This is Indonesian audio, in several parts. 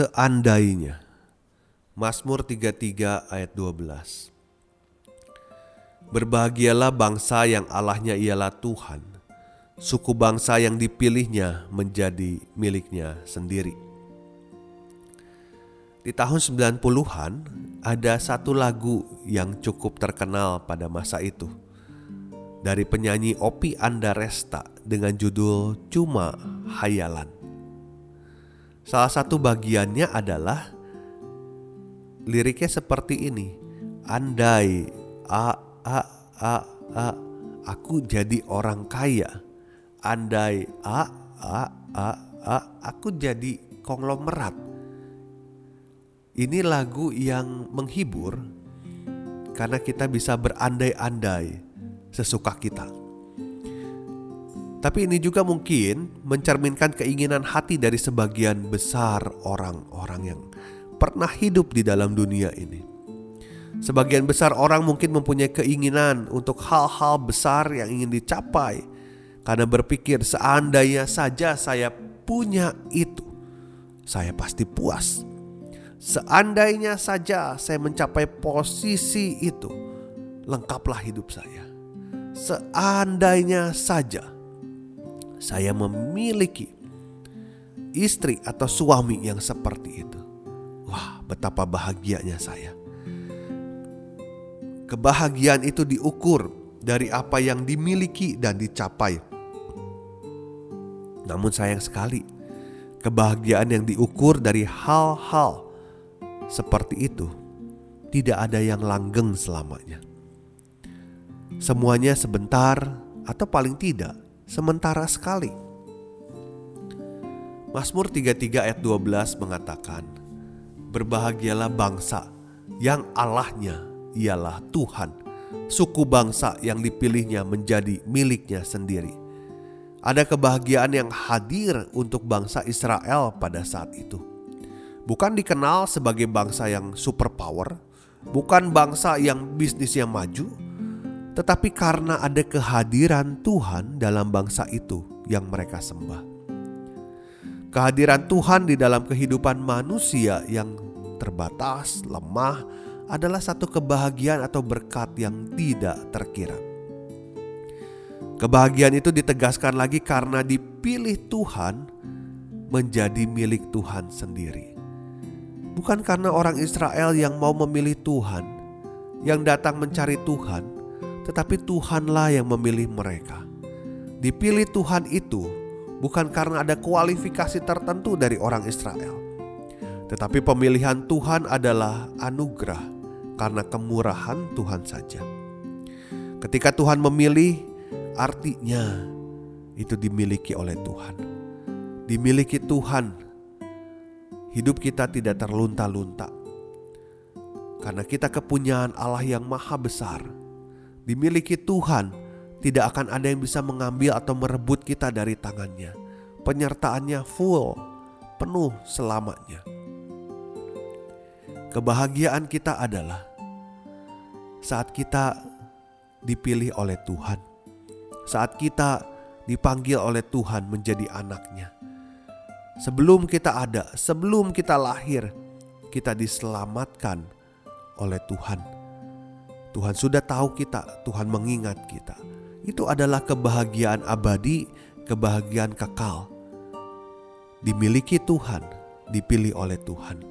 Seandainya. Mazmur 33 ayat 12 Berbahagialah bangsa yang Allahnya ialah Tuhan. Suku bangsa yang dipilihnya menjadi miliknya sendiri. Di tahun 90-an ada satu lagu yang cukup terkenal pada masa itu. Dari penyanyi Opi Andaresta dengan judul Cuma Hayalan Salah satu bagiannya adalah liriknya seperti ini. Andai a a a a aku jadi orang kaya. Andai a a a a aku jadi konglomerat. Ini lagu yang menghibur karena kita bisa berandai-andai sesuka kita. Tapi ini juga mungkin mencerminkan keinginan hati dari sebagian besar orang-orang yang pernah hidup di dalam dunia ini. Sebagian besar orang mungkin mempunyai keinginan untuk hal-hal besar yang ingin dicapai karena berpikir seandainya saja saya punya itu, saya pasti puas. Seandainya saja saya mencapai posisi itu, lengkaplah hidup saya. Seandainya saja saya memiliki istri atau suami yang seperti itu. Wah, betapa bahagianya saya. Kebahagiaan itu diukur dari apa yang dimiliki dan dicapai. Namun sayang sekali, kebahagiaan yang diukur dari hal-hal seperti itu tidak ada yang langgeng selamanya. Semuanya sebentar atau paling tidak sementara sekali. Mazmur 33 ayat 12 mengatakan, Berbahagialah bangsa yang Allahnya ialah Tuhan, suku bangsa yang dipilihnya menjadi miliknya sendiri. Ada kebahagiaan yang hadir untuk bangsa Israel pada saat itu. Bukan dikenal sebagai bangsa yang superpower, bukan bangsa yang bisnisnya maju, tetapi karena ada kehadiran Tuhan dalam bangsa itu yang mereka sembah. Kehadiran Tuhan di dalam kehidupan manusia yang terbatas, lemah, adalah satu kebahagiaan atau berkat yang tidak terkira. Kebahagiaan itu ditegaskan lagi karena dipilih Tuhan menjadi milik Tuhan sendiri. Bukan karena orang Israel yang mau memilih Tuhan, yang datang mencari Tuhan, tetapi Tuhanlah yang memilih mereka. Dipilih Tuhan itu bukan karena ada kualifikasi tertentu dari orang Israel, tetapi pemilihan Tuhan adalah anugerah karena kemurahan Tuhan saja. Ketika Tuhan memilih, artinya itu dimiliki oleh Tuhan. Dimiliki Tuhan, hidup kita tidak terlunta-lunta karena kita kepunyaan Allah yang maha besar dimiliki Tuhan, tidak akan ada yang bisa mengambil atau merebut kita dari tangannya. Penyertaannya full, penuh selamanya. Kebahagiaan kita adalah saat kita dipilih oleh Tuhan, saat kita dipanggil oleh Tuhan menjadi anaknya. Sebelum kita ada, sebelum kita lahir, kita diselamatkan oleh Tuhan Tuhan sudah tahu kita, Tuhan mengingat kita. Itu adalah kebahagiaan abadi, kebahagiaan kekal. Dimiliki Tuhan, dipilih oleh Tuhan.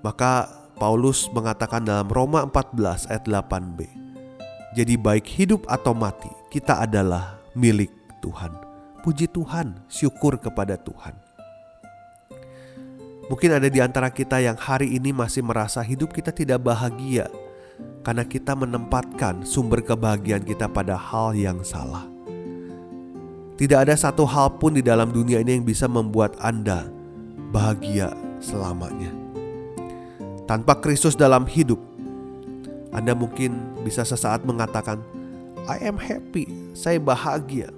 Maka Paulus mengatakan dalam Roma 14 ayat 8b. Jadi baik hidup atau mati, kita adalah milik Tuhan. Puji Tuhan, syukur kepada Tuhan. Mungkin ada di antara kita yang hari ini masih merasa hidup kita tidak bahagia karena kita menempatkan sumber kebahagiaan kita pada hal yang salah. Tidak ada satu hal pun di dalam dunia ini yang bisa membuat Anda bahagia selamanya. Tanpa Kristus dalam hidup, Anda mungkin bisa sesaat mengatakan, "I am happy, saya bahagia."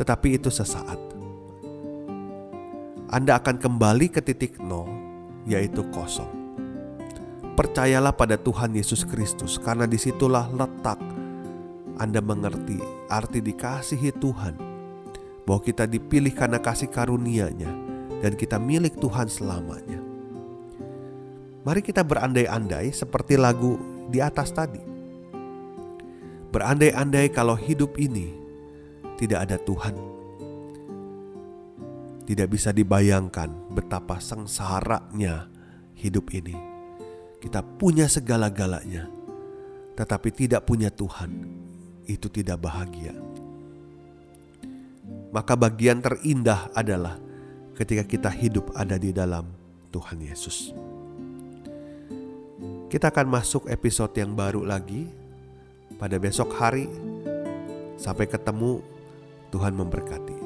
Tetapi itu sesaat. Anda akan kembali ke titik nol, yaitu kosong. Percayalah pada Tuhan Yesus Kristus, karena di situlah letak Anda mengerti arti dikasihi Tuhan, bahwa kita dipilih karena kasih karunia-Nya, dan kita milik Tuhan selamanya. Mari kita berandai-andai seperti lagu di atas tadi. Berandai-andai kalau hidup ini tidak ada Tuhan. Tidak bisa dibayangkan betapa sengsaranya hidup ini. Kita punya segala-galanya, tetapi tidak punya Tuhan. Itu tidak bahagia. Maka bagian terindah adalah ketika kita hidup ada di dalam Tuhan Yesus. Kita akan masuk episode yang baru lagi pada besok hari. Sampai ketemu Tuhan memberkati.